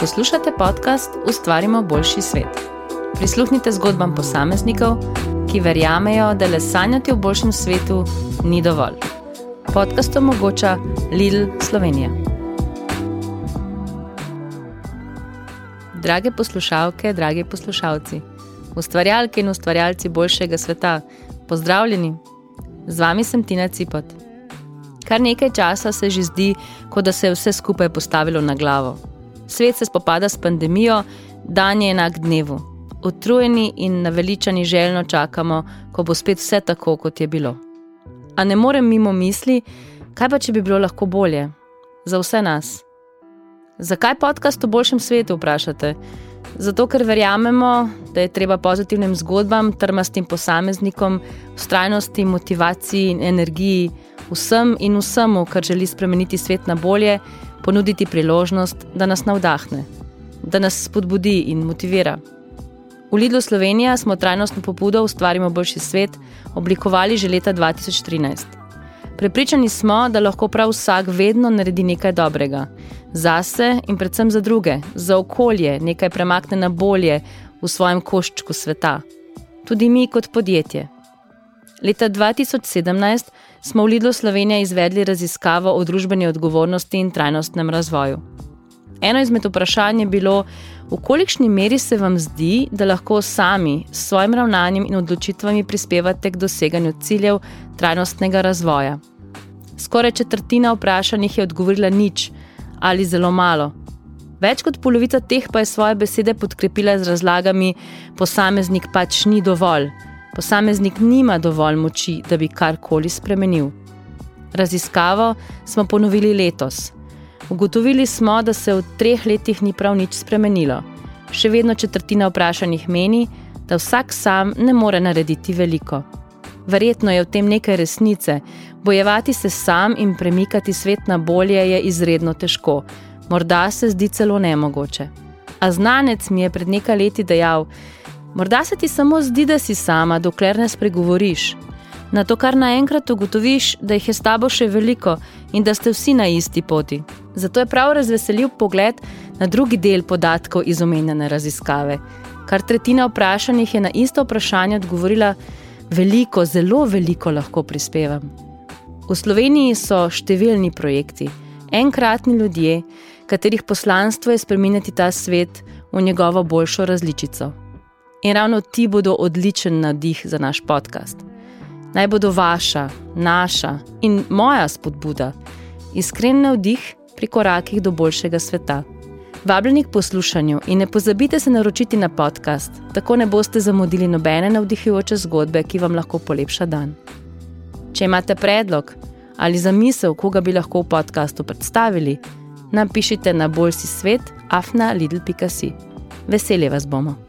Poslušate podcast Ustvarimo boljši svet. Prisluhnite zgodbam posameznikov, ki verjamejo, da le sanjati o boljšem svetu ni dovolj. Podcast omogoča Lidl Slovenija. Drage poslušalke, dragi poslušalci, ustvarjalke in ustvarjalci boljšega sveta, pozdravljeni! Z vami sem Tina Cipot. Kar nekaj časa se že zdi, kot da se je vse skupaj postavilo na glavo. Svet se spopada s pandemijo, dan je enak dnevu. Utrujeni in naveličani željno čakamo, ko bo spet vse tako, kot je bilo. A ne morem mimo misli, kaj pa če bi bilo lahko bolje? Za vse nas. Zakaj podcast o boljšem svetu vprašate? Zato, ker verjamemo, da je treba pozitivnim zgodbam, trmastim posameznikom, ustrajnosti, motivaciji in energiji, vsem in vsemu, kar želi spremeniti svet na bolje, ponuditi priložnost, da nas navdahne, da nas spodbudi in motivira. V Lidlu Slovenija smo trajnostno pobudo Ustvarimo boljši svet oblikovali že leta 2013. Prepričani smo, da lahko prav vsak vedno naredi nekaj dobrega. Za sebe in predvsem za druge, za okolje, nekaj premakne na bolje v svojem koščku sveta. Tudi mi kot podjetje. Leta 2017 smo v Lidlu Slovenija izvedli raziskavo o družbeni odgovornosti in trajnostnem razvoju. Eno izmed vprašanj je bilo, v kolikšni meri se vam zdi, da lahko sami s svojim ravnanjem in odločitvami prispevate k doseganju ciljev trajnostnega razvoja. Skoraj četrtina vprašanih je odgovorila nič ali zelo malo. Več kot polovica teh pa je svoje besede podkrepila z razlagami: posameznik pač ni dovolj, posameznik nima dovolj moči, da bi karkoli spremenil. Raziskavo smo ponovili letos. Ugotovili smo, da se v treh letih ni prav nič spremenilo. Še vedno četrtina vprašanih meni, da vsak sam ne more narediti veliko. Verjetno je v tem nekaj resnice. Bojevati se sam in premikati svet na bolje je izredno težko, morda se zdi celo nemogoče. A znanec mi je pred nekaj leti dejal, Morda se ti samo zdi, da si sama, dokler ne spregovoriš. Na to, kar naenkrat ugotoviš, da jih je s tabo še veliko in da ste vsi na isti poti. Zato je prav razveseljiv pogled na drugi del podatkov iz omenjene raziskave. Kar tretjina vprašanih je na isto vprašanje odgovorila: Veliko, zelo veliko lahko prispevam. V Sloveniji so številni projekti, enkratni ljudje, katerih poslanstvo je spremeniti ta svet v njegovo boljšo različico. In ravno ti bodo odličen navdih za naš podcast. Naj bodo vaša, naša in moja spodbuda, iskren navdih pri korakih do boljšega sveta. Vabljeni k poslušanju in ne pozabite se naročiti na podcast, tako ne boste zamudili nobene navdihujoče zgodbe, ki vam lahko polepša dan. Če imate predlog ali zamisel, koga bi lahko v podkastu predstavili, napišite na boljši svet afna lidl.si. Veselje vas bomo.